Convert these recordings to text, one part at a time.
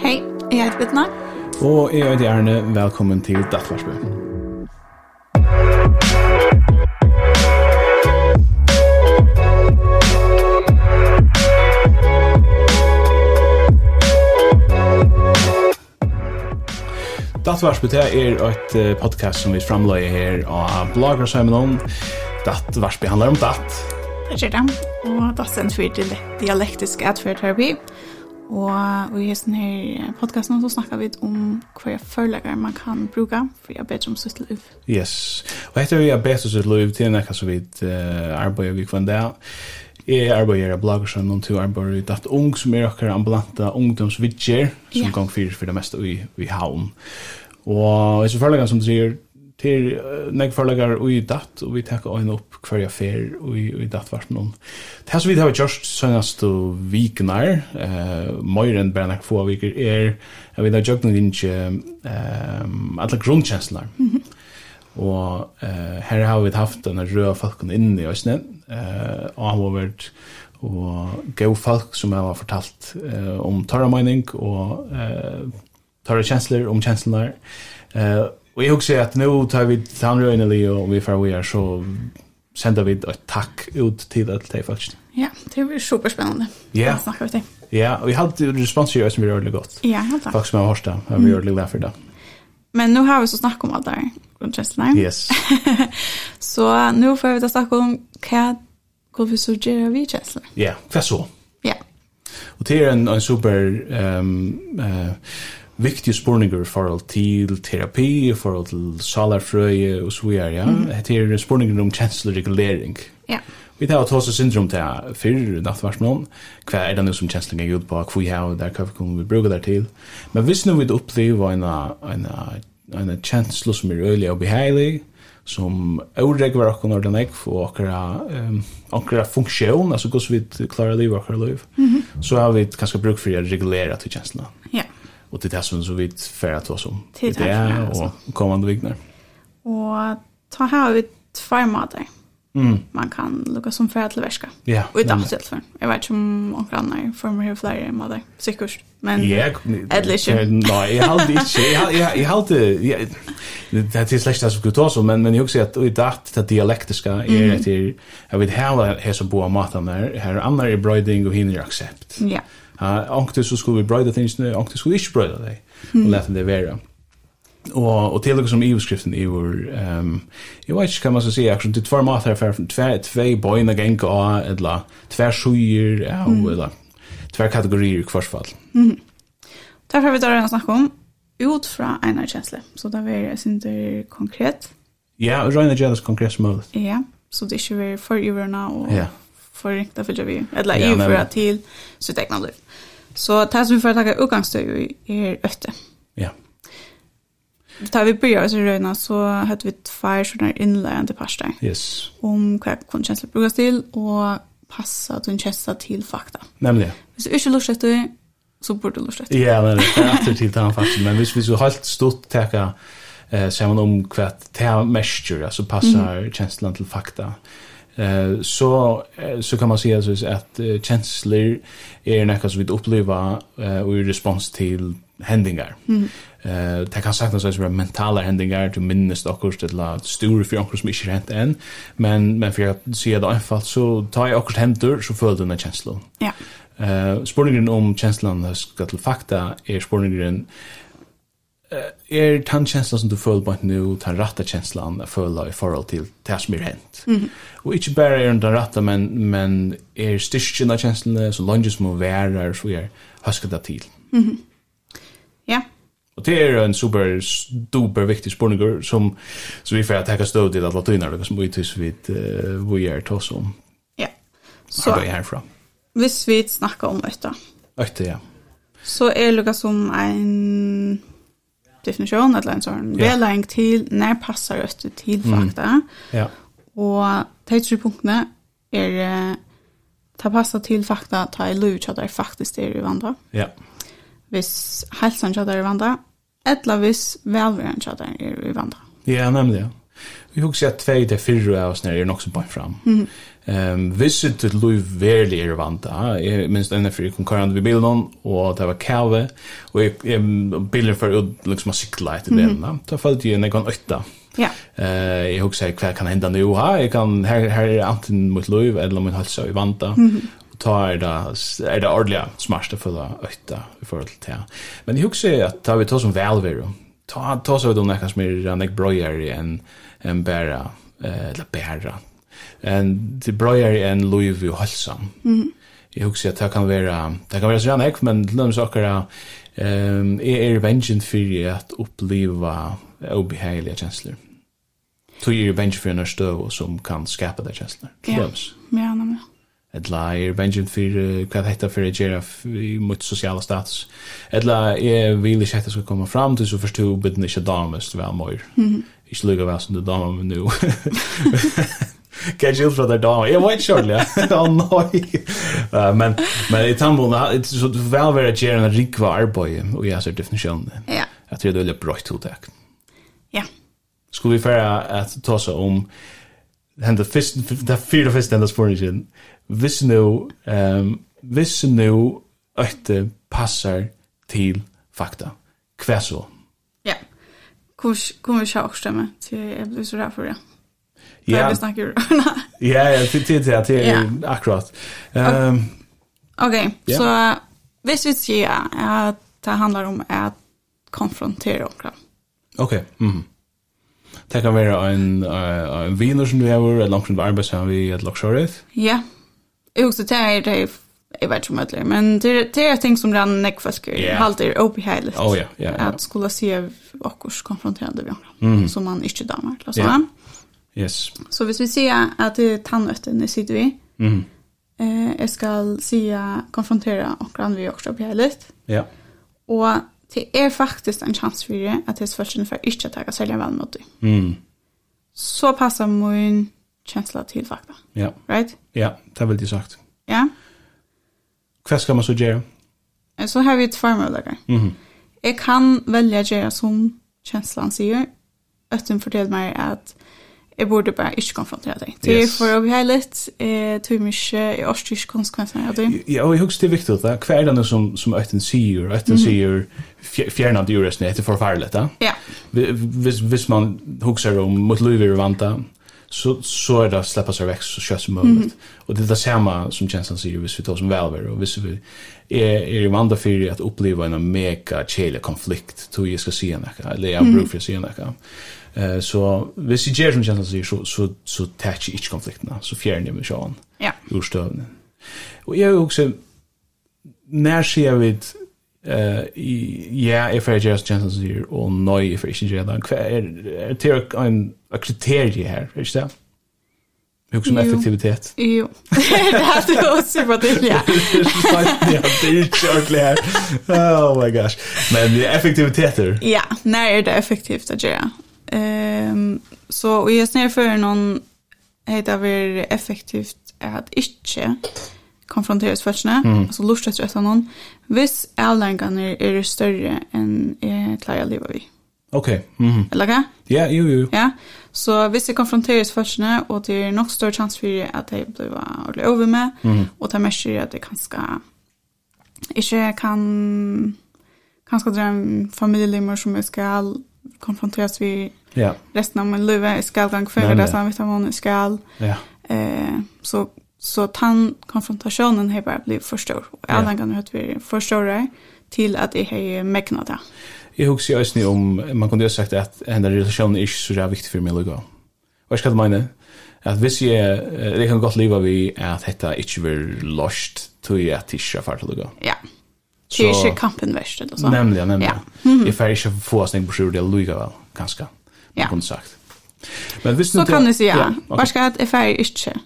Hei, jeg heter Betna. Og jeg heter Erne. Velkommen til Dattvarsbø. Dattvarsbø er et podcast som vi framløyer her av Blagersøymenon. Dattvarsby handler om datt. Det er det. Og datt sendt for dialektisk atferdterapi. Og i hesten her podcasten så snakker vi om hva forlager man kan bruke for å bedre om sitt liv. Yes. Og etter vi har bedre om sitt liv til nekka så vidt uh, arbeider vi kvann det. Jeg arbeider i blogger som noen til arbeider i Datt Ung som er akkurat ambulanta ungdomsvidger som yeah. gang fyrir for det meste i, i havn. Og hvis vi forlager som du sier til nek forlegar ui datt, og vi tekka ein opp hverja fer ui, ui datt dattvarten om. Det her som vi har gjort søgnast og viknar, uh, møyre enn bare nek få viker, er at vi har gjort noen ikke um, alle grunnkjenslar. Mm -hmm. Og uh, her har vi haft denne røde falken inne i Øsne, uh, og han har vært og gau folk som har fortalt uh, om tørre mening og uh, tørre kjensler om kjenslene. Uh, Og jeg husker at nå tar vi Tanröjneli og vi får vi är så sender vi et takk ut til det de folkene. Ja, det blir superspennende. Ja. Yeah. Snakke ut det. Ja, og vi hadde respons responser som vi gjør det godt. Ja, helt klart. Folk som har hørt det, har vi gjør det glad for det. Men nu har vi så snakket om alt det her der, grunntrestene. Yes. så nu får vi da snakke om hva går vi så gjør vi trestene. Ja, hva så? Ja. Og det er en, en super... Um, uh, viktige spurningar forhold til terapi, forhold til salarfrøye og så videre, ja. Mm. Er spurninger om kjensleregulering. Ja. Vi tar oss også syndrom til fyrr nattvarsmån. Hva er det nå som kjensling er gjort på, hva vi har der, hva vi kommer vi bruke der til. Men hvis nå vi opplever en, en, en kjenslo som er øyelig og behagelig, som åregver okken når den er, og okkara um, funksjon, altså hvordan vi klarer livet okkara liv, mm -hmm. så har vi kanskje bruk for å regulere til kjenslene. Mm Och det är sånt som vi får att oss om. Det är och kommande viknar. Och ta här vi två månader. Mm. Man kan lukka som för att verka. Ja. Och det är helt för. Jag vet om några andra former av flyer mother. Säkert. Men Ja, eller Nej, jag hade inte. Jag jag hade det är släkt som skulle ta så men men jag också att i dart det dialektiska är det jag vet här här så på maten där här andra är bröding och hinner accept. Ja. Uh, Onkte så skulle vi brøyda tingene, onkte skulle vi ikke brøyda det, mm. og lette det være. Og, og til og som i beskriften, i vår, um, jeg vet ikke hva man skal si, akkurat det er tvær mat her, tvær tve bøyna genka av, eller tvær suger, ja, mm. eller tvær kategorier i kvarsfall. Mm. Derfor vi tar en snakk om, ut fra einar kjensle, så det er synder konkret. Ja, og røyna kjensle konkret som mulig. Ja, så det er ikke vi for ivrna og ja. for ringta fylgja vi, eller i for til sitt egna liv. Så det som vi får takka i er øtte. Ja. Da vi började oss i Røyna så hadde vi tvær sånne innlærende parster. Yes. Om hva kundkjensler brukes til, og passa at hun kjensler til fakta. Nemlig. Hvis du ikke lurer etter, så burde du lurer etter. Ja, men det er alltid til den faktisk. Men hvis vi så helt stort takka eh, sammen om hva det er mestjer, altså passar mm. kjenslen til fakta. Ja Eh så så kan man säga så att känslor är något som vi upplever och i respons till händingar. Mm. Eh det kan sagt något som mentala händingar till minnes och kost till lat stora för onkel som inte hänt än men men för att se det enkelt så tar jag också händer så följde den känslan. Ja. Eh spårningen om känslan ska till fakta är spårningen er den känslan som du føler på nu, den rätta känslan att føla i forhold til det som er hent. Mm. Og ikke bare er den rätta, men, men er styrkjen av kjenslene, så langt som å være, så er høsket det til. Ja. Og det er en super, super viktig spurning som, som vi får takka støv til at latinar, som vi tys vi, uh, vi er tås om. Ja. Så, herfra. hvis vi snakker om øyta. Øyta, ja. Så er det lukka som en definition eller en sån ja. väläng till när passar öst till fakta. Mm. Ja. Och de tre punkterna är ta passa till fakta, ta i lur så där faktiskt är det vandra. Ja. Vis hälsan så där vandra, eller vis välvärden så där är det vandra. Ja, nämligen vi husker at tvei til fyrre av oss nere er nok som bare fram. Mm. Um, Visse til Louis verlig er vant da, jeg minst enda fyrir konkurrent ved bilen, og det var kave, og jeg, jeg, bilen for å liksom å sykla etter mm. delen da, da falt jeg nek øtta. Ja. Eh, jeg husker hva kan henda nu, ha, jeg kan, her, her er anten mot Louis, eller mot halsa i vant da, mm ta er det, er det ordelig smart å følge øtta i forhold til det. Men jeg husker at da vi tar som velveru, ta, ta så vi da nekka som er nek brøyere enn en bära eller bära. En det bröjer en Louis Vuitton halsam. Mm. Jag husar att det kan vara det kan vara så här men löms saker ehm är er vengeance för att uppleva obehagliga känslor. Så är revenge för en stöv som kan skapa det känslor. Löms. Ja, nämligen. Etla er bensin fyrir hvað hetta fyrir að gera i mot sosiala status. Etla er vil ikke hetta skal koma fram til så forstå bidden ikke damest vel møyr. Ikke lykke hva som du damer med nå. Kan ikke utfra der damer. Jeg vet ikke, ja. Å nei. Men, men i tannbånden, så du vel være gjerne en rikva arbeid, og jeg ser definisjonen. Ja. Jeg tror det er veldig bra tiltak. Ja. Skulle vi fære at ta seg om henda fyrst, det er og fyrst henda spørningen. Hvis nå, um, hvis nå øyte passer til fakta, hva så? Ja kommer vi ikke også med til jeg blir så redd for det. Ja. Jeg blir snakker Ja, ja, til til til til akkurat. Ehm Okej, så hvis vi sier at det handlar om att konfrontera okra. Okej. Mhm. Det kan være en, en viner som du har, eller noen som du arbeider sammen med et laksjøret. Ja. Jeg husker det er det jag vet inte om det men det är ting som redan näck för yeah. halt är uppe här. Oh ja, ja. Att skulle se och konfronterande vi andra mm. som man inte damer Ja. Yeah. Yes. Så hvis vi ser att det är tandötten nu sitter vi. Mm. Eh jag ska se konfrontera och kan vi också uppe här. Ja. Och det är faktiskt en chans for det at det svårt för inte att ta sälja väl mot det. Mm. Så passar min känsla till fakta. Ja. Right? Ja, det vill veldig sagt. Ja. Hva skal man så gjøre? Så har vi et formøylager. Mm -hmm. Jeg kan velge å gjøre som kjenslan sier. Øtten forteller meg at jeg burde bare ikke konfrontere deg. Det er for å bli litt, jeg tror ikke jeg orsker ikke konsekvenser av det. Ja, og jeg husker det er viktig, da. hva er det som, som øyten sier, øtten mm. sier fjernet det er forferdelig, da? Ja. Hvis, hvis man husker om mot liv og vant, så så är det släppa sig väck så kött som möjligt. Mm. Och det är det samma som känslan säger hvis vi tar som välver och hvis vi är er, i vanda för att uppleva en mega chela konflikt tror jag ska se något eller jag brukar se något. Eh så hvis vi ger som känslan säger så så så touch each konflikterna så fjärnar vi sjön. Ja. Ur Urstövnen. Och jag också när ser vi Eh ja, if I just chances here or no if I should then kvar ter ein kriterie her, er det? Hur som effektivitet. Jo. det har du också på det. Ja. Det er ikke ordentlig her. Oh my gosh. Men effektiviteter. Ja, när är det effektivt att göra? Ehm så och just när för någon heter vi effektivt att inte konfronteres först mm. altså lort etter etter noen, hvis avlæringene er større enn jeg klarer å leve i. Ok. Mm. Eller hva? Ja, jo, jo. Ja, så hvis jeg konfronteres när og det er nok større chans for at jeg blir ordentlig over med, mm. og det er mest at jeg kanskje ikke kan kanskje dra en familielimmer som jeg skal konfronteres vi ja. resten av min liv, jeg skal gang før, yeah, det er sånn, jeg skal, eh, så Så den konfrontationen har bara blivit för stor. Och Og alla gånger har vi för stora till att det har mäknat det. Jeg husker jo også om, man kunne jo sagt at denne relasjonen er ikke så er viktig for meg å gå. Hva skal du mene? At hvis jeg, det kan godt leve vi at dette ikke blir lost tror jeg at det ikke er ferdig å gå. Ja. Det er inte kampen värst. eller så. Nemlig, nemlig. Ja. Mm -hmm. Jeg får ikke få oss en brosjur, det er lykke vel, ganske. Man ja. kunne sagt. Men hvis så kan du säga, ja. ja okay. ska skal jeg ferdig ikke?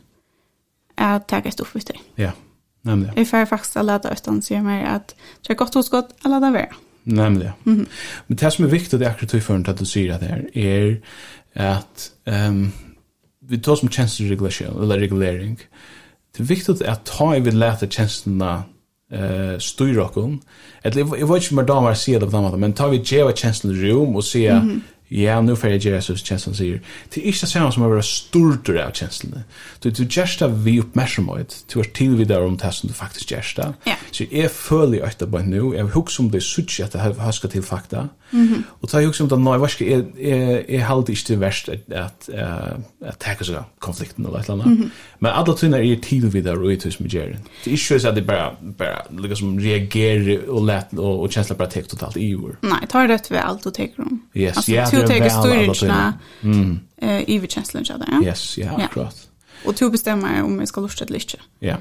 är att ta upp ut det. Ja. Nämligen. Jag får faktiskt alla där utan ser mer att det är gott hos gott alla där vara. Nämligen. Mm. Men det som er viktigt det är akkurat för at du säger at det här är att ehm vi tar som tjänster regulation eller regulering. Det er viktigt at ta i vid lete tjenestene uh, styr och eller jag vet inte mer damer sier det på den måten, men tar vi geva tjänsten rum och se Ja, nu får jag göra så känslan säger. Det är inte samma som att vara stortur av känslan. Du du just av vi uppmärksamhet. Du är till vid där om det som du faktiskt görs där. Så jag följer efter på nu. Jag hugger om det sucha att det har ska till fakta. Och tar jag också om det nej, vad ska jag är är halt inte värst att att att ta konflikten eller något annat. Men alla tunnar är till vid där och i tus med Jerry. Det är ju så att det bara bara liksom reagerar och lätt och och känsla bara täckt totalt i år. Nej, tar rätt väl allt och tar dem. Yes, ja, det är väl alla tunnar. Mm. Eh i vid känslan så där. Yes, ja, akkurat. Och du bestämmer om jag ska lusta eller inte. Ja.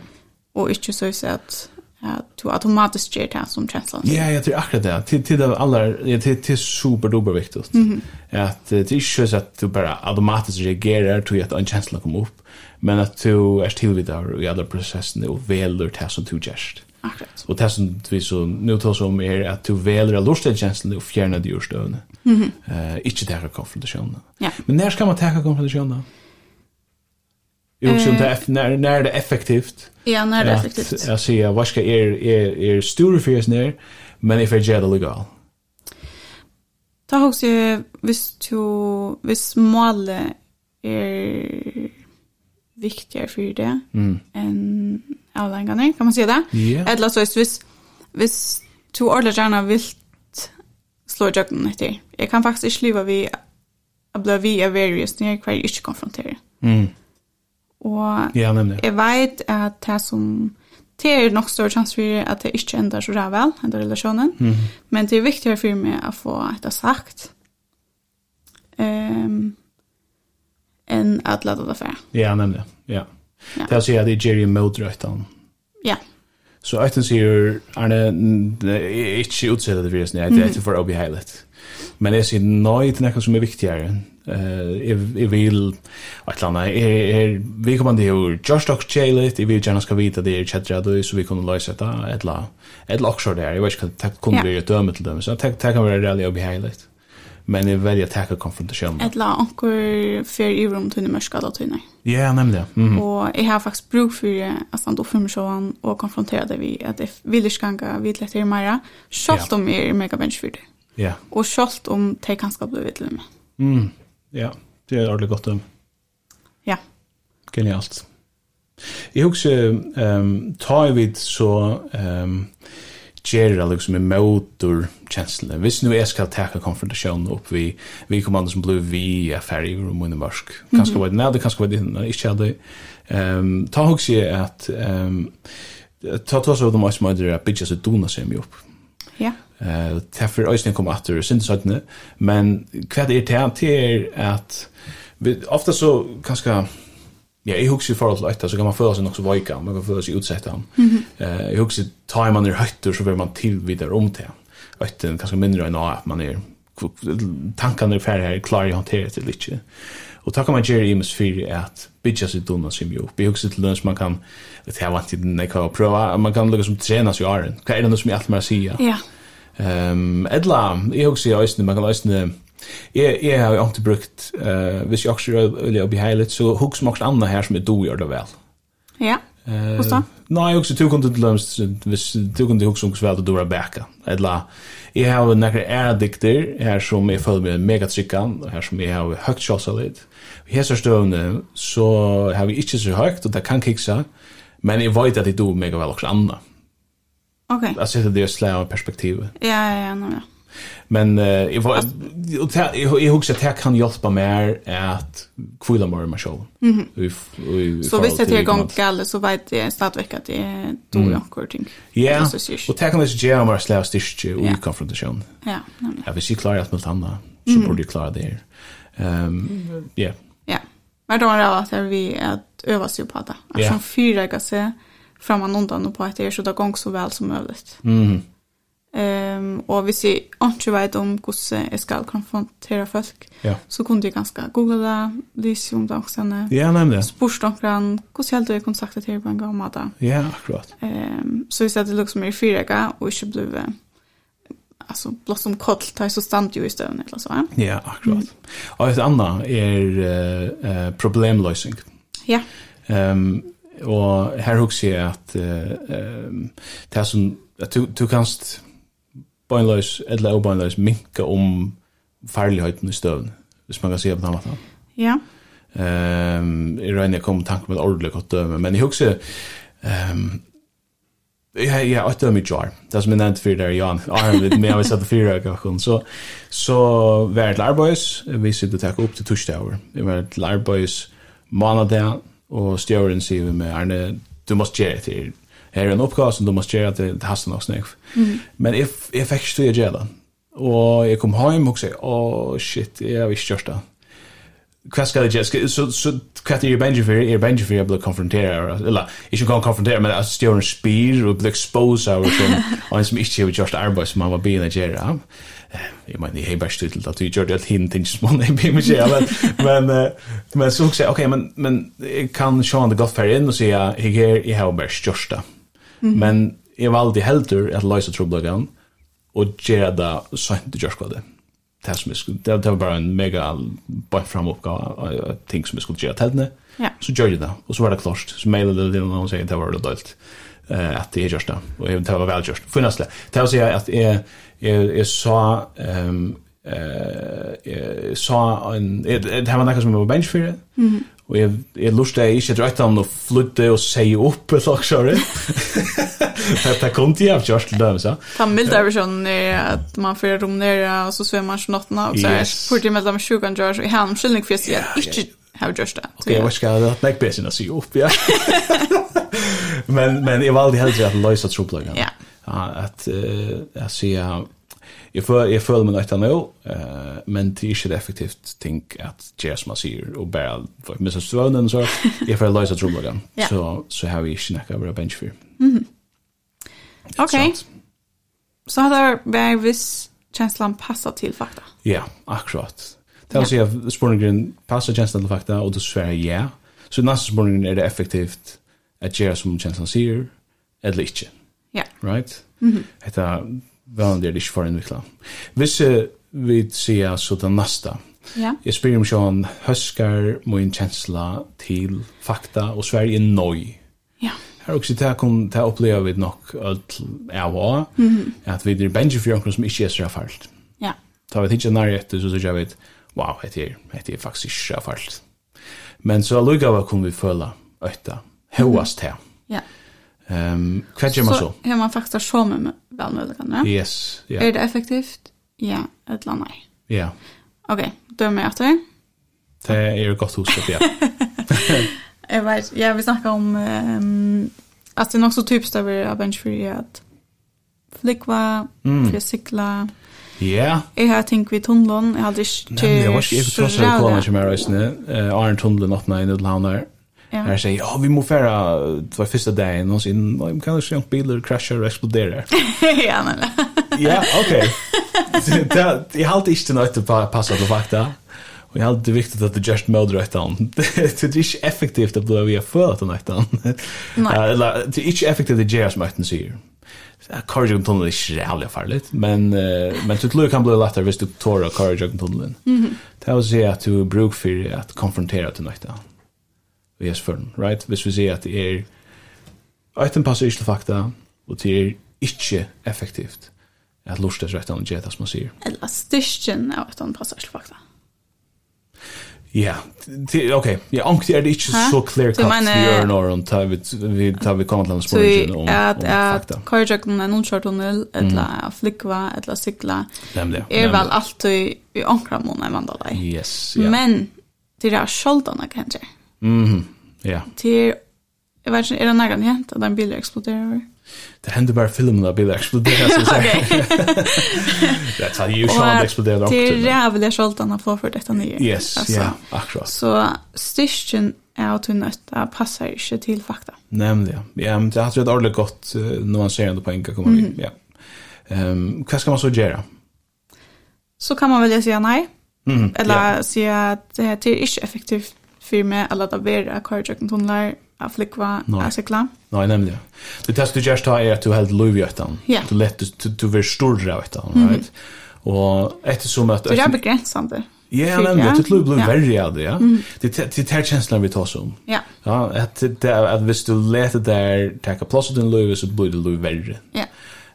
Och inte så så att att du automatiskt ger det som känslan. Ja, jag tror akkurat det. Till till alla till till super dubbel viktigt. Att det är ju så att du bara automatiskt reagerar till att en känsla kommer upp men at du er tillvidare i alle prosessene og veler det som du gärst. Akkurat. Og det som vi så nu tar som er at du veler av lusta og fjerner de det Mm -hmm. uh, ikke det här. Ja. Men når skal man täcka konfrontationen? Jo, så det er, når, når er det effektivt. Ja, när det är effektivt. Jag sier, hva skal er, er, er store för oss när men if I get det legal. Ta hus ju hvis du hvis målet er viktigare för det mm. än avlängarna, kan man säga det? Yeah. Eller så är det hvis to ordelig gjerne vil slå i døgnet etter. Jeg kan faktisk ikke leve vi å bli vi av various når jeg hver ikke konfronterer. Mm. Og ja, nemlig. jeg vet at det som det er nok større chans for at det ikke ender så rævel, ender relasjonen, mm. men det er viktigere for meg å få etter sagt. Um, än att ladda det för. Ja, nämligen. Ja. ja. Det här säger jag det är Jerry Modröjtan. Ja. Så att den säger Arne, inte utsättet det virus, nej, det är för bli Heilet. Men jag säger nej till något som är viktigare. Eh, jag vill att landa är vi kommer det hur Josh Doc Chalet, vi vill gärna ska vita det är chatta då så vi kunde lösa det ett la. Ett lock short där. Jag vet inte kunde vi döma till dem. Så det tack kan vara det Obi Heilet men är väldigt attacka konfrontation. Ett la onkel för i rum tunna mörska då tunna. Ja, nemlig. Mm. Och jag har faktiskt bruk för att stanna upp för mig sjön och konfrontera det vi att det vill skanga vid lätt mer. mera. Schalt om er mega bench för det. Ja. Och schalt om te kanske blir vid dem. Mm. Ja, det är ordentligt gott om. Ja. Genialt. Jag husker ehm um, tar vid så ehm um, gera liksom en motor känsla. Visst nu är ska ta konfrontation upp vi vi kommer som blue vi är färg och mun marsk. Kanske vad när det kanske vad det inte hade ehm ta hooks ju att ehm ta ta så de måste man det bitches att dona sig mig upp. Ja. Eh därför ösnen kommer åter syns att men kvad är det här till att ofta så kanske Ja, jeg husker i forhold til etter, så kan man føle seg nok så veika, man kan føle seg utsett av. Mm -hmm. uh, jeg husker, tar man er høytter, så vil man tilvidere om til han. er kanskje mindre enn at man er, tankene er ferdig her, klarer å håndtere det litt. Og takk om man gjør i mest fyr er at bytja seg dunna som jo. Jeg husker til lønns man kan, det er vant til den jeg kan prøve, man kan lukke som trena seg i åren. Hva er det noe som jeg alltid må si? Ja. Um, edla, jeg husker i øyne, man kan øyne, Jeg, jeg har jo ikke brukt, uh, hvis jeg også er å bli heilet, så hos også andre her som er do gjør det vel. Ja, hvordan? da? Nei, jeg også, du kunne til lømst, hvis du kunne til hos maks vel, du er bæka. Eller, jeg har jo nekker æredikter her som jeg føler meg mega trykkan, her som jeg har høyt kjølsalit. I hese støvne, så har vi ikke så høyt, og det kan kiksa, men jeg vet at jeg do mega vel også andre. Ok. Jeg Altså, det i slag av perspektivet. Ja, ja, ja, ja. Men eh jag var jag husar att jag kan hjälpa mer att kvilla mer med showen. Mhm. Så visst att jag gång gall så vet jag stadigt att det är mm. jag ting. Ja. Och ta kan det ge mer slash dish i konfrontation. Ja. Ja, vi ser klart att med tanda så borde klara det. Ehm ja. Ja. Men då är det att vi att öva sig på det. Att som fyra kan se framan undan och på att det är så där gång så väl som möjligt. Mhm. Ehm um, och vi ser inte vet om hur jag ska konfrontera folk. Ja. Så kunde jag ganska googla det, läsa om det också. Ja, nämligen. Spurst om hur jag hade till på en gång med Ja, akkurat. Ehm um, så vi ser att det liksom är fyra gånger och inte blev alltså blott som koll tar så stant ju i stövn eller så. Ja, ja akkurat. Mm. Och ett annat är uh, problemlösning. Ja. Ehm um, och här också är att uh, um, det som du, du kanst beinløs, eller obeinløs, minka om farligheten i støvn, hvis man kan si det på den måten. Ja. Ehm, jeg regner jeg kom med tanken med ordentlig godt døme, men jeg husker, ehm, Ja, ja, åtta med jar. Det som jag nämnde för där, Jan. Arm vid mig, jag vill sätta fyra ökakon. Så, så var det lärbois, vi sitter och tackar upp till torsdagar. Det var det lärbois månadag, og stjøren sier vi med Arne, du måste gjøre det här en uppgåva som du måste göra till, det hasten och snygg. Men if if fick styr att göra Och jag kom hem och sa, oh, shit, jag visste just det. Vad ska jag göra? Så, så kvart är jag bänge för, är bänge för jag blir konfronterad. Eller, inte kan konfrontera, men att stå en spyr och bli exposed av en som inte har gjort arbete som man var bina att göra. Jag menar, jag har bara styrt till att vi gjorde ett hint inte som man är bina att göra. Men, men så också, okej, okay, men, men jag kan se det gott för in och säga, jag har bara gjort det. Mm -hmm. Men jeg var valde heldur at løysa troblagan og gjøre det sønt i kjørskvade. Det, som jeg skulle, det, det var bara en mega bara fram oppgave ting som jag skulle göra teltene. Ja. Så gör jag det, Och så var det klart. Så mailade det någon och säger att det var det dåligt. eh att det är just det och även det var väl just funnast det Det att säga att är är så ehm eh så en det var något som var bench för det Og jeg, jeg lurte jeg ikke drøyte om å flytte og seie opp et lag, sorry. Det kom til jeg av kjørst til dem, så. Den milde versjonen er at man får rom nere, og så svever man ikke nattene, og så er spurt med mellom sjukan kjørst, og jeg har en skyldning for jeg at ikke har gjort det. Ok, jeg vet ikke, jeg har hatt meg å opp, ja. Men, men jeg valgte heller at løse troplagene. Ja. At, at, at, jag för jag följer mig inte nu eh men det är ju effektivt tänk att just man ser och bara för Mr. Swan så jag för Lisa Trumlogan så så har vi ju snacka över bench för mhm okej så har det var viss känslan passar till fakta ja akkurat Det vill säga spårningen passar känslan till fakta och då svär jag ja. Så nästa spårningen är det effektivt att göra som känslan säger eller inte. Ja. Right? Mm -hmm. Hetta vanligt er det inte ikke en vikla. Hvis vi ser så den nästa. ja. Jag spyr om sånn, höskar min känsla till fakta, och Sverige är nöj. Ja. Her också det kom til å oppleve vi nok alt av og mm -hmm. at vi är bensje för noen som inte är så fælt. Ja. Ta vi ikke när etter, så sier jag vet, wow, det är, det är faktiskt ikke så fælt. Men så lukket vi kunne vi føle øyta, høyast her. Ja. Mm -hmm. Ehm vad gör man så? Hur man faktiskt så med välmöjligheten. Yes, ja. Yeah. Är det effektivt? Ja, ett land nej. Ja. Okej, då är jag efter. Det är ju gott hus ja. Jag vet, jag vill snacka om um, att det är så typiskt över bench free att flickva, mm. för cykla. Ja. Yeah. Jag har tänkt vid tunneln, jag hade inte... Nej, jag var inte, jag tror att jag kommer till mig resten. Arne tunneln öppnade i Nudelhavn där. Ja. Här säger, ja, vi måste färra två första dagen och sen, nej, kan ju se om bilar kraschar och exploderar. ja, men. ja, okej. Det jag har alltid inte något att passa på fakta. Och jag har alltid viktigt att det just mode rätt on. Det är inte effektivt att bli för att något an. Eller det är inte effektivt att göra som ökten säger. Courage and Tunnel är jävla farligt, men uh, men till tror kan bli lättare hvis du tar Courage and Tunnel. Det är att säga att du bruk för att konfrontera till något annat i hesføren, right? Hvis vi ser at det er Øyten passer ikke til fakta, og det er ikke effektivt at lustes rett og gjør som man sier. Eller styrken av at han passer til fakta. Ja, ok. Ja, ankt er det ikke så clear cut vi gjør når han tar vi, vi, tar vi kommer til en spørsmål om, om fakta. At kajøkken er noen kjørtunnel, eller mm. flikva, eller sikla, er vel alltid i ankra måned i mandalai. Yes, ja. Men det er sjaldan jeg kan gjøre. Mhm, Ja. Til, jeg vet ikke, er det nærmere hent at en bil eksploderer? Det händer bara filmen där bilar exploderar så så. That's how you shall explode that. Det är jävla skjoltan att få för detta nya. Yes, ja, akkurat. Så stitchen är att nötta passar ju till fakta. Nämligen. Ja, men det har varit ordentligt gott när man ser det på enka kommer vi. Ja. Ehm, vad ska man så göra? Så kan man väl säga nej. Mm, eller säga att det är inte effektivt för mig att låta vara karjök tunnlar av flickva av cykla. Nej, nämligen. Det test du just har är att du helt lov i utan. Du lätt du du vill större av utan, right? Och eftersom att Det är begränsande. Ja, men det är blir blev värre av det, ja. Det det tar känslan vi tar som. Ja. Ja, att det att visst du lätt där ta plats den lov så blir det lov värre. Ja.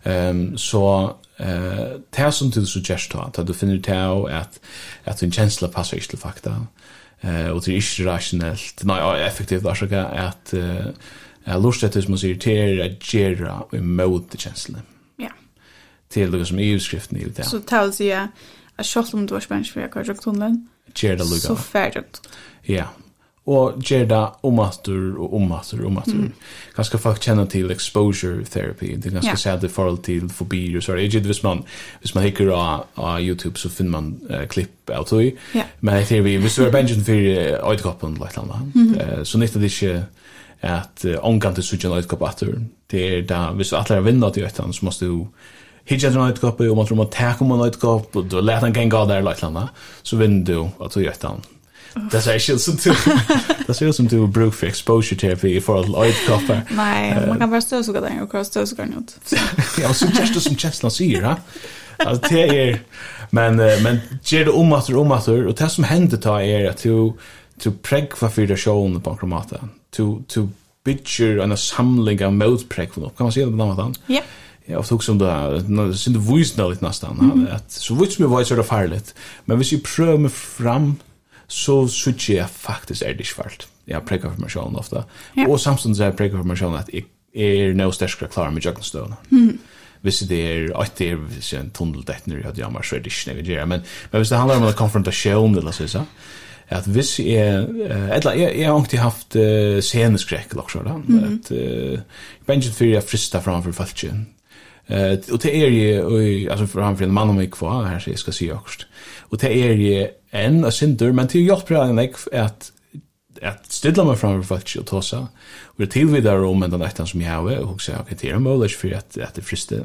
Ehm så eh det som du suggest att du finner det att att en känsla passar inte till fakta eh och det är inte rationellt nej effektivt där så kan att eh lust att som man säger till att gera emot det känslan. Ja. Till det som EU-skriften i det. Så tals jag att själv om du har spänst för jag kan jag tunneln. Gera lugga. Så färdigt. Ja, og gjør det omaster og omaster og omaster. Mm. Ganske folk kjenner til exposure therapy, det er ganske yeah. sædig forhold til fobier og sånt. Ikke hvis man, hvis man hikker av, av YouTube så finner man uh, klipp av tog, yeah. men jeg tror vi, hvis du er bengen for uh, øydekoppen eller et eller annet, uh, så nytter det ikke at uh, omgang til suttjen øydekopp atter. Det er da, hvis du atler vinner til øydekoppen, så måste du hitja til øydekopp, og man tror man tek om en øydekopp, og du let han ganga der, eller et eller annet, så vinner du at du gjør et Det ser ju som du. Det ser ut som du bruk for exposure therapy forhold til light kaffe. Nej, man kan bare stå den og och kosta så ut. Ja, så just det som Chesla sier va? Altså, det er men men gjør det om att om att och det som hender tar er at du du prägva för det showen på måte. Du du bitcher en samling av motpräg. Kan man si det på något måten? Ja. Ja, Jag tog som det här, synd det visna lite nästan. Att, så visst som jag var så det farligt. Men hvis vi prövar fram så synes jeg faktisk er det ikke fælt. Jeg har prekket for meg selv ofte. Ja. Og samtidig er jeg prekket for meg selv at jeg er noe sterskere klar med jøgnestøvene. Mm. Hvis det er at det er hvis jeg er en tunneldett når jeg hadde jammer, så er det ikke noe gjør. Men, men hvis det handler om en konfrontasjon, eller så sånn, at hvis jeg, eller jeg, jeg har alltid haft uh, sceneskrekk, eller også, da. Mm. At, uh, jeg bensjet for jeg frister framfor falskjen. Uh, og det er jo, altså framfor en mann om jeg kvar, her så jeg skal si akkurat. Og det er jo enn a sindur, men til hjelp bra enn ekv at at stilla meg framfor folk og tåsa, og det tilvidar om enn den ettan som jeg har, og hugsa, ok, det er mulig for at, at det frister.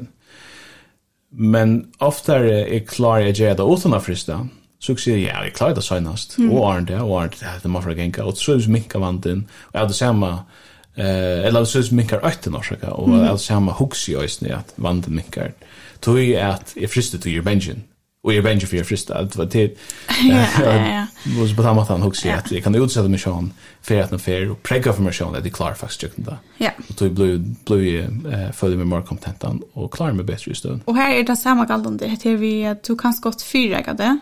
Men ofta er jeg klar jeg gjør det utan å frista, så jeg sier, ja, jeg klarer det søgnast, og arnt det, og arnt det, det må fra genka, og så er det minka vantin, og er det samme, eh, eller så er det minkar øyten orsaka, og er det samme hugsi i øysni at vantin minkar, tog jeg at jeg frister til your bensin, och jag vänjer för fristad vad det ja ja ja så på samma han också att jag kan utsätta mig sjön för att någon och präga för mig sjön att det klarar faktiskt jag inte ja och då blir blir eh följer mig mer content och klarar mig bättre just då och här är det samma galdan det heter vi att du kan skott fyra det,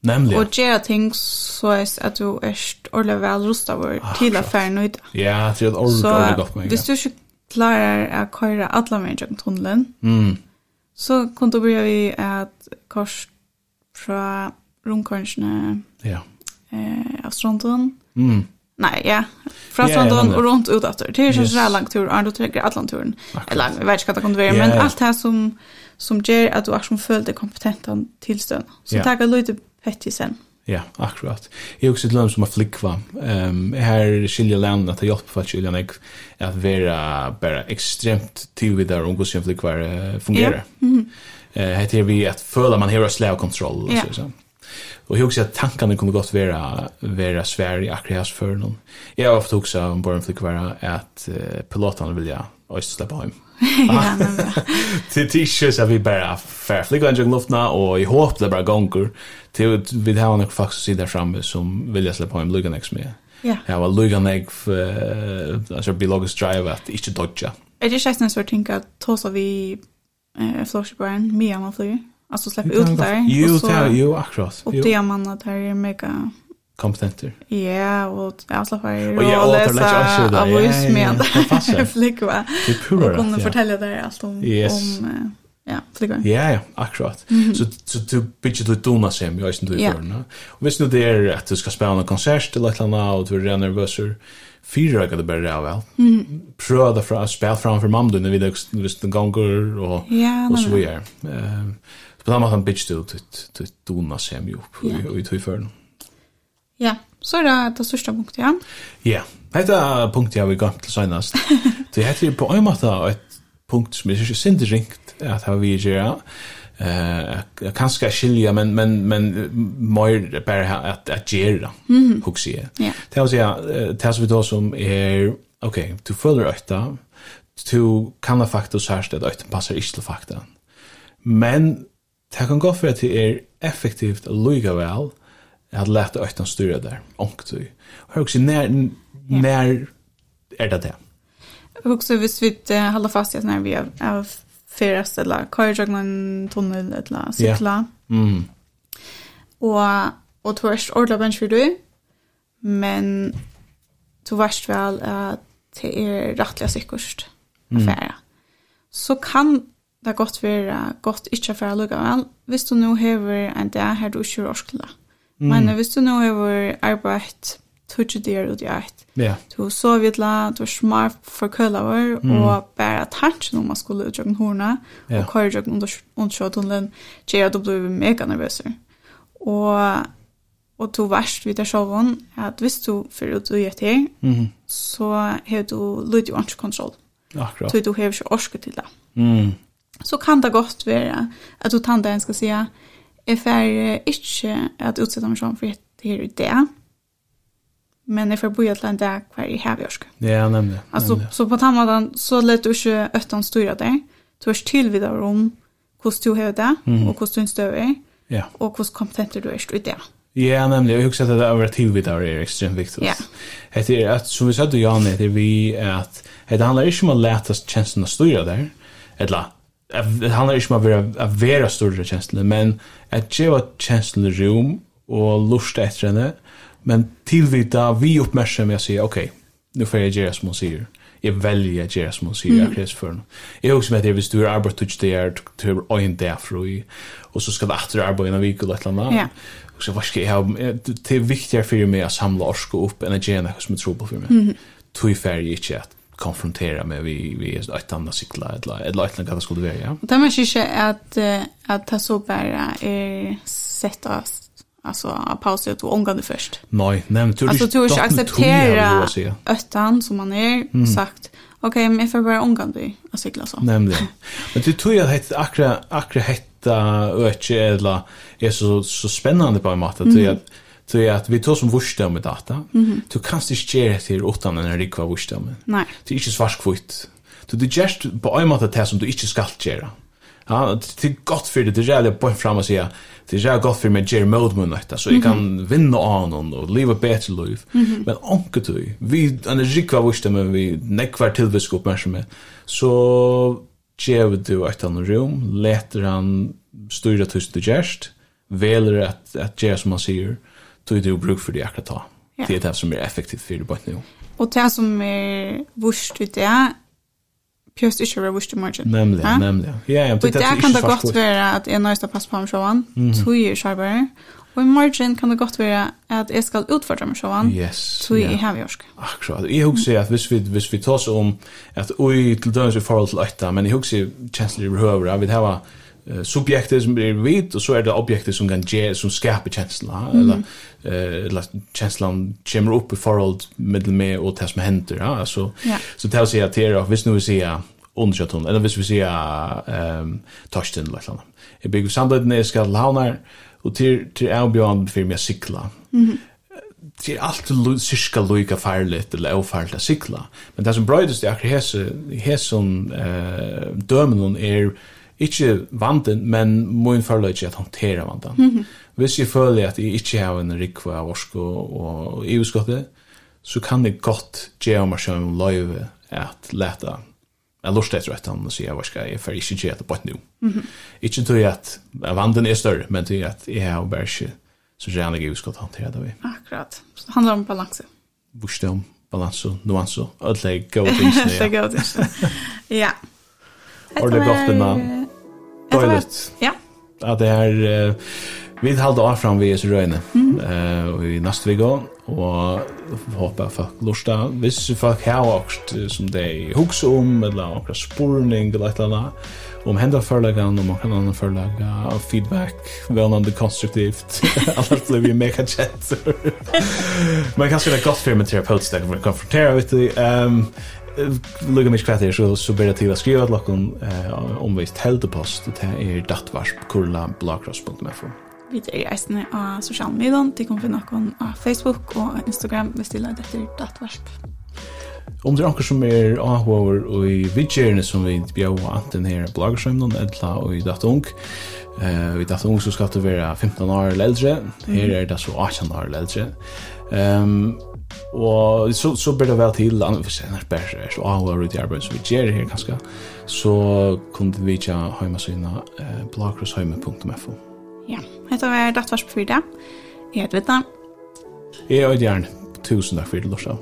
Nämligen. Och göra ting så är att du är ordentligt väl rustad vår ah, till affären och idag. Ja, det är ordentligt gott med. Så, hvis du inte klarar att köra alla med i tunneln, mm. så kan du börja vi att kors fra rundkorsene ja. eh, av Stronton. Mm. Nei, ja. Fra yeah, Stronton og rundt ut etter. Det er ikke yes. så lang tur, og du trenger alle Atlanturen. Eller, jeg vet ikke hva det kan være, ja. men alt det som, som gjør at du er som føler deg kompetent til tilstånd. Så ja. takk er Løyde Pettisen. Ja, akkurat. Jeg er også et land som har flikva. Um, her skiljer landene til hjelp for at skiljer meg at være bare ekstremt tilvidere om hvordan flikva fungerer. Ja. Mm -hmm eh heter vi att föla man har slav kontroll och så så. Och jag också att tankarna kunde gott vara vara i akkurat för någon. Jag har ofta också om bara flick vara att uh, pilotarna vill jag och släppa hem. Ja, men bra. Det är så vi bara fair flick och jag luftna och i hopp det bara gånger till vi har några faktiskt sidor framme som vill jag släppa hem Lugan next med. Ja. Ja, var Lugan för alltså biologisk drive att inte dodge. det just nästan så tänker att tosa vi eh Flashburn Mia man flyr. Alltså släppa ut där. Jo, så, jo, akkurat. Och det man att det är mega kompetenter. Ja, och jag släpper ju och läsa av oss med flickor. Och kunde fortälla där allt om, yes. om Ja, flickva. Ja, ja, akkurat. Så så du bitch du tona sem jag inte du för, förna. Och visst nu det är att du ska spela en konsert eller ett annat och du är nervös fyra kan bara det väl. Mm. Pröva det från spel framför mamma när vi visst den gånger och ja, och så vidare. Ehm på samma sätt bitch till till dona sem ju upp och i två för. Ja, så är det det största punktet, ja. Ja, detta punkt jag vill gå till senast. Det heter på en måte ett punkt som är synd ringt att ha vi gör eh uh, kanske skilja men men men mer bara att att göra mm hooks ju. Det vill säga det som vi då som är okej, to further åtta to kanna faktus här att åtta passar inte till fakta. Men det kan gå för att det är effektivt att lyga väl att lätta åtta styra där. och Onkt. Hur också när när är det det? Också hvis vi uh, holder fast i at när vi av färdast eller köra en tunnel eller cykla. Yeah. Mm. Och och du är ordla bench för du. Men du varst väl att det är rättliga säkert affära. Mm. Så kan det gott vara gott inte affära lugga väl. Visst du nu har en dag här du kör orskla. Mm. Men visst du nu har arbetat tutsi dyr ut i eit. Ja. Du sov i la, du var smart for kølaver, mm. og bare tanken om man skulle utjøkken horna, ja. og køyrjøkken under, undersjøtunnelen, gjør at du blir mega nervøser. Og, og du varst vidt deg sjåvån, at hvis du fyrir ut i et her, mm. så har du lyd jo ordentlig kontroll. Akkurat. Så du har ikke orske til det. Mm. Så kan det godt være at du tante en skal si, jeg får ikke at utsette meg sånn for det her i det, men jeg får bo i et land der hver i hevjørsk. Ja, nemlig. Altså, nemlig. Så på den måten, så lett du ikke øtten styre deg. Du er tilvidere om hvordan du har det, mm. og hvordan du støver, ja. og hvordan kompetenter du er i det. Ja, nemlig. Jeg husker at det å være tilvidere er ekstremt viktig. Ja. Det er at, som vi sa til Jan, det er vi at det handler ikke om å lete tjenesten å styre der, eller det handler ikke om å være, å være større tjenesten, men at det var tjenesten rom og lust etter henne, Men tillvita vi uppmärksam jag säger okej, okay, nu får jag göra som hon säger. Jag väljer att göra som hon säger mm. akkurat för Jag också med det hvis du är arbetet det är till en dag fru och så ska du efter arbeta en vecka eller ett annat. Ja. Och så vad ska jag det är viktigare för mig att samla orska upp än att göra något som är trubbel för mig. Mm. Tui färg inte att konfrontera med vi vi är ett annat cykla eller eller ett annat skulle vara ja. Det man inte att att ta så bara är sätta alltså pausa ut och det först. Nej, nej, tror Alltså tror jag acceptera öttan som man är mm. sagt. Okej, okay, men jag får bara ångande och cykla så. Nämligen. Men du tror jag att akra akra hetta öche eller är så så spännande på en matta mm. tror jag Så är att vi tar som vursta om data. Mm Du kan inte göra det här utan den rikva vursta om. Nej. Det är inte svarskvitt. Du det just på en måte det som du inte ska göra. Ja, det är gott för det. Det är jävligt bort fram och säga. Det är jävligt gott för mig Jerry Moldman detta. Så jag kan vinna av honom och leva bättre liv. Men anker du. Vi, en är rikva vursdag men vi nekvar tillvisk uppmärksamhet. Så ger du ett annat rum. Läter han styra tills du gärst. Väler att, att göra som han säger. Då är det bruk för det akkurat ta. Det är det som är effektivt för det bara nu. Och det som är vurst ut det behövs inte vara vurst i morgon. Nämligen, nemlig. Ja, ja, det där kan det gott vara att jag nöjst att passa på mig sjåan, tog jag skarpare. Og i morgen kan det godt være at jeg skal utfordre meg sånn, yes, tog jeg yeah. har vi orsk. Akkurat. Jeg husker at hvis vi, hvis vi tar oss om at oi til døgns i forhold til øyta, men jeg husker kjensler i behøver, at vi har subjektet som blir vit og så er det objektet som kan gjøre, som skaper kjensla, mm. eller, eh, eller kjenslan kommer opp i forhold mellom meg og det som hender. Ja? Så, ja. så det å si at det er, hvis nu vi sier undersøtt eller hvis vi sier um, Torsten eller noe. Jeg bygger samtidig når jeg skal launar, og til, til jeg bjørn for meg sikla. Mm det er alltid cirka loika farligt eller ofarligt att cykla. Men det som brøydest i akkurat hese, hese som eh, er Ikke vanten, men min føler ikke at håndtere vanten. Mm -hmm. Hvis jeg føler at jeg ikke har en rikva av orsko og EU-skottet, så kan det godt gjøre meg selv om løyve at leta Jeg lort etter etter han og sier, hva skal jeg, for ikke gjøre det på et nå. Mm -hmm. Ikke til at vanten er større, men til at jeg har bare ikke så gjerne EU-skottet håndtere det vi. Akkurat. Så det handler om balanse. Vurste om balanse, nuanse, alle gode ting. Alle gode ting. Ja. Ordentlig godt en navn. Dåligt. Ja. At det er uh, vi halda av fram vi er så röjne. Eh och i nästa og håper at folk lusta. Hvis folk här också som de hooks om eller några spurning eller et eller annet Om hända förlagan och man kan annan förlaga feedback välnande konstruktivt. Annars blir vi mega chat. Man kan se det gott för med terapeut där konfrontera vet du. Ehm lukka mig kvættir så så ber til at skriva at lokum eh omvist heldepost det er dattvarsp kurla blogcross.info Vi er eisne av sosiale medier, de kan finne noen av Facebook og Instagram hvis de lader etter dattvarsp. Om det er noen som er avhåver og i vidtjerne som vi bjør anten her i bloggerskjømnen, edla og i datung, Uh, I datung så skal det være 15 år eller eldre. Her er det så 18 år eller eldre. Um, Og så, så blir det vel til, annet for senere bare er så avhåret ut i arbeid som vi gjør her ganske, så kunne vi ikke ha hjemme syna eh, blakrosheime.fo. Ja, dette var Dattvars på 4. Jeg heter Vittna. Jeg er Øydjern. Tusen takk for det, Lorsa.